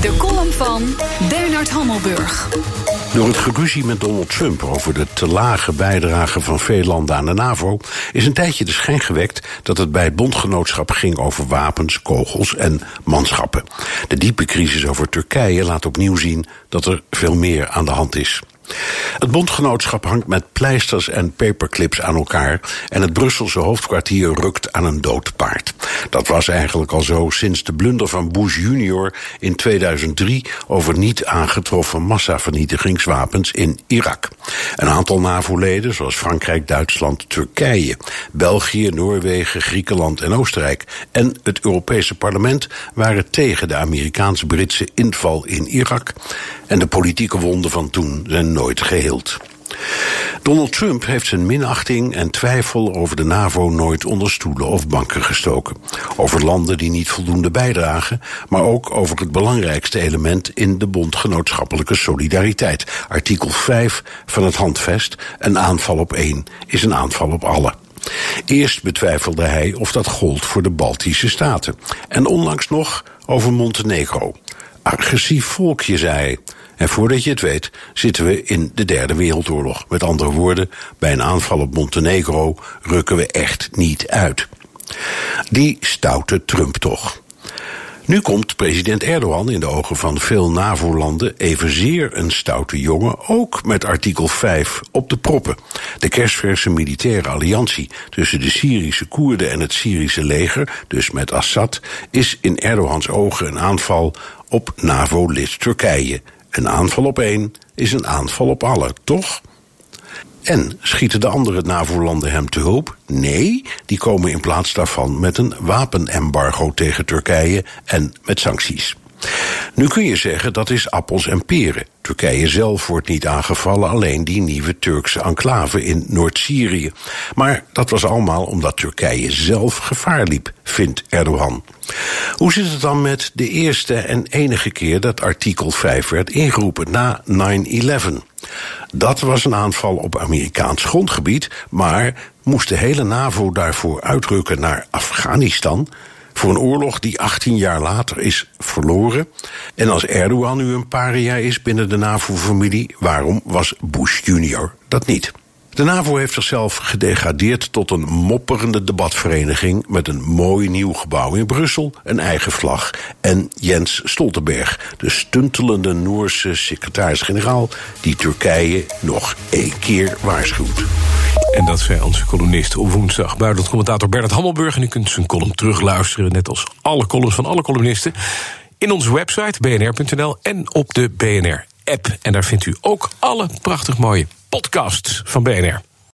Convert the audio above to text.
De column van Bernard Hammelburg. Door het geruzie met Donald Trump over de te lage bijdrage van veel landen aan de NAVO is een tijdje de schijn gewekt dat het bij bondgenootschap ging over wapens, kogels en manschappen. De diepe crisis over Turkije laat opnieuw zien dat er veel meer aan de hand is. Het bondgenootschap hangt met pleisters en paperclips aan elkaar en het Brusselse hoofdkwartier rukt aan een dood paard. Dat was eigenlijk al zo sinds de blunder van Bush junior in 2003 over niet aangetroffen massavernietigingswapens in Irak. Een aantal NAVO-leden, zoals Frankrijk, Duitsland, Turkije, België, Noorwegen, Griekenland en Oostenrijk en het Europese parlement waren tegen de Amerikaans-Britse inval in Irak en de politieke wonden van toen zijn nooit geheeld. Donald Trump heeft zijn minachting en twijfel over de NAVO nooit onder stoelen of banken gestoken. Over landen die niet voldoende bijdragen, maar ook over het belangrijkste element in de bondgenootschappelijke solidariteit. Artikel 5 van het handvest: een aanval op één is een aanval op alle. Eerst betwijfelde hij of dat gold voor de Baltische Staten. En onlangs nog over Montenegro. Agressief volkje, zei. En voordat je het weet, zitten we in de Derde Wereldoorlog. Met andere woorden, bij een aanval op Montenegro rukken we echt niet uit. Die stoute Trump toch. Nu komt president Erdogan in de ogen van veel NAVO-landen evenzeer een stoute jongen, ook met artikel 5 op de proppen. De kerstverse militaire alliantie tussen de Syrische Koerden en het Syrische leger, dus met Assad, is in Erdogans ogen een aanval op NAVO-lid Turkije. Een aanval op één is een aanval op alle, toch? En schieten de andere NAVO-landen hem te hulp? Nee, die komen in plaats daarvan met een wapenembargo tegen Turkije en met sancties. Nu kun je zeggen dat is appels en peren. Turkije zelf wordt niet aangevallen, alleen die nieuwe Turkse enclave in Noord-Syrië. Maar dat was allemaal omdat Turkije zelf gevaar liep, vindt Erdogan. Hoe zit het dan met de eerste en enige keer dat artikel 5 werd ingeroepen na 9-11? Dat was een aanval op Amerikaans grondgebied, maar moest de hele NAVO daarvoor uitrukken naar Afghanistan? Voor een oorlog die 18 jaar later is verloren. En als Erdogan nu een paria is binnen de NAVO-familie, waarom was Bush junior dat niet? De NAVO heeft zichzelf gedegradeerd tot een mopperende debatvereniging met een mooi nieuw gebouw in Brussel, een eigen vlag en Jens Stoltenberg, de stuntelende Noorse secretaris-generaal die Turkije nog één keer waarschuwt. En dat zei onze columnist op woensdag. Buitenlandcommentator Bernard Hammelburg. En u kunt zijn column terugluisteren, net als alle columns van alle columnisten, in onze website bnr.nl en op de BNR-app. En daar vindt u ook alle prachtig mooie podcasts van BNR.